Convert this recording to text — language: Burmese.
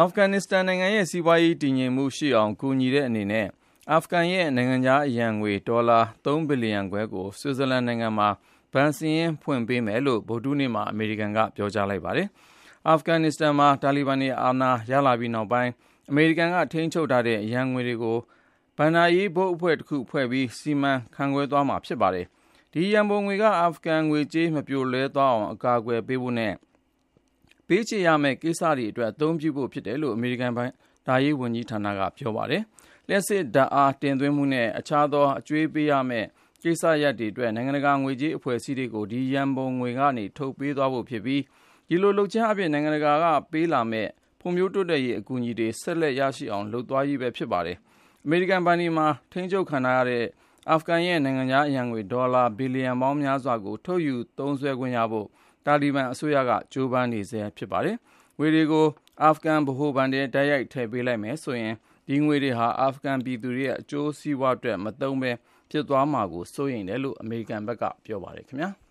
အာဖဂန်နစ္စတန်နိုင်ငံရဲ့ စီးပွားရေး တည်ငြိမ်မှုရှိအောင် ကူညီတဲ့အနေနဲ့ အာဖဂန်ရဲ့ နိုင်ငံခြားအရန်ငွေ ဒေါ်လာ3ဘီလီယံခွဲကို ဆွစ်ဇာလန်နိုင်ငံမှာ ဘဏ်စာရင်းဖွင့်ပေးမယ်လို့ ဗုဒ္ဓဟူးနေ့မှာ အမေရိကန်က ပြောကြားလိုက်ပါတယ်။အာဖဂန်နစ္စတန်မှာ တာလီဘန်တွေ အာဏာရလာပြီးနောက်ပိုင်း အမေရိကန်က ထိန်းချုပ်ထားတဲ့ အရန်ငွေတွေကို ဘဏ္ဍာရေးဘုတ်အဖွဲ့တစ်ခုဖွဲ့ပြီး စီမံခန့်ခွဲသွားမှာ ဖြစ်ပါတယ်။ဒီရန်ပုံငွေက အာဖဂန်ငွေကြေး မပြိုလဲသွားအောင် အကာအကွယ်ပေးဖို့နဲ့ ပေးချေရမယ့် ကိစ္စတွေအတွက် အသုံးပြုဖို့ဖြစ်တယ်လို့ အမေရိကန် ဘဏ္ဍာရေးဝန်ကြီးဌာနက ပြောပါတယ်။လျှပ်စစ်ဓာတ်အားတင်သွင်းမှုနဲ့ အခြားသော အကျွေးပေးရမယ့် ကိစ္စရပ်တွေအတွက် နိုင်ငံတကာ ငွေကြေးအဖွဲ့အစည်းတွေကို ဒီရန်ပုံငွေကနေ ထုတ်ပေးသွားဖို့ဖြစ်ပြီး ဒီလိုလုပ်ခြင်းအပြင်နိုင်ငံတကာကပေးလာမယ့် ဖွံ့ဖြိုးတိုးတက်ရေး အကူအညီတွေ ဆက်လက်ရရှိအောင် လုပ်သွားရေးပဲ ဖြစ်ပါတယ်။အမေရိကန်ဘဏ်တွေမှာ ထိန်းချုပ်ခံထားရတဲ့ အာဖဂန်ရဲ့ နိုင်ငံခြားအရန်ငွေ ဒေါ်လာ ဘီလီယံပေါင်းများစွာကို ထုတ်ယူသုံးစွဲခွင့်ရဖို့ တာလီဘန်အစိုးရကကြိုးပမ်းနေဆဲဖြစ်ပါတယ်။ငွေတွေကိုအာဖဂန်ဗဟိုဘဏ်ထဲတိုက်ရိုက်ထည့်ပေးလိုက်မယ်ဆိုရင်ဒီငွေတွေဟာအာဖဂန်ပြည်သူတွေရဲ့အကျိုးစီးပွားအတွက်မသုံးဘဲဖြစ်သွားမှာကိုစိုးရိမ်တယ်လို့အမေရိကန်ဘက်ကပြောပါတယ်ခင်ဗျာ။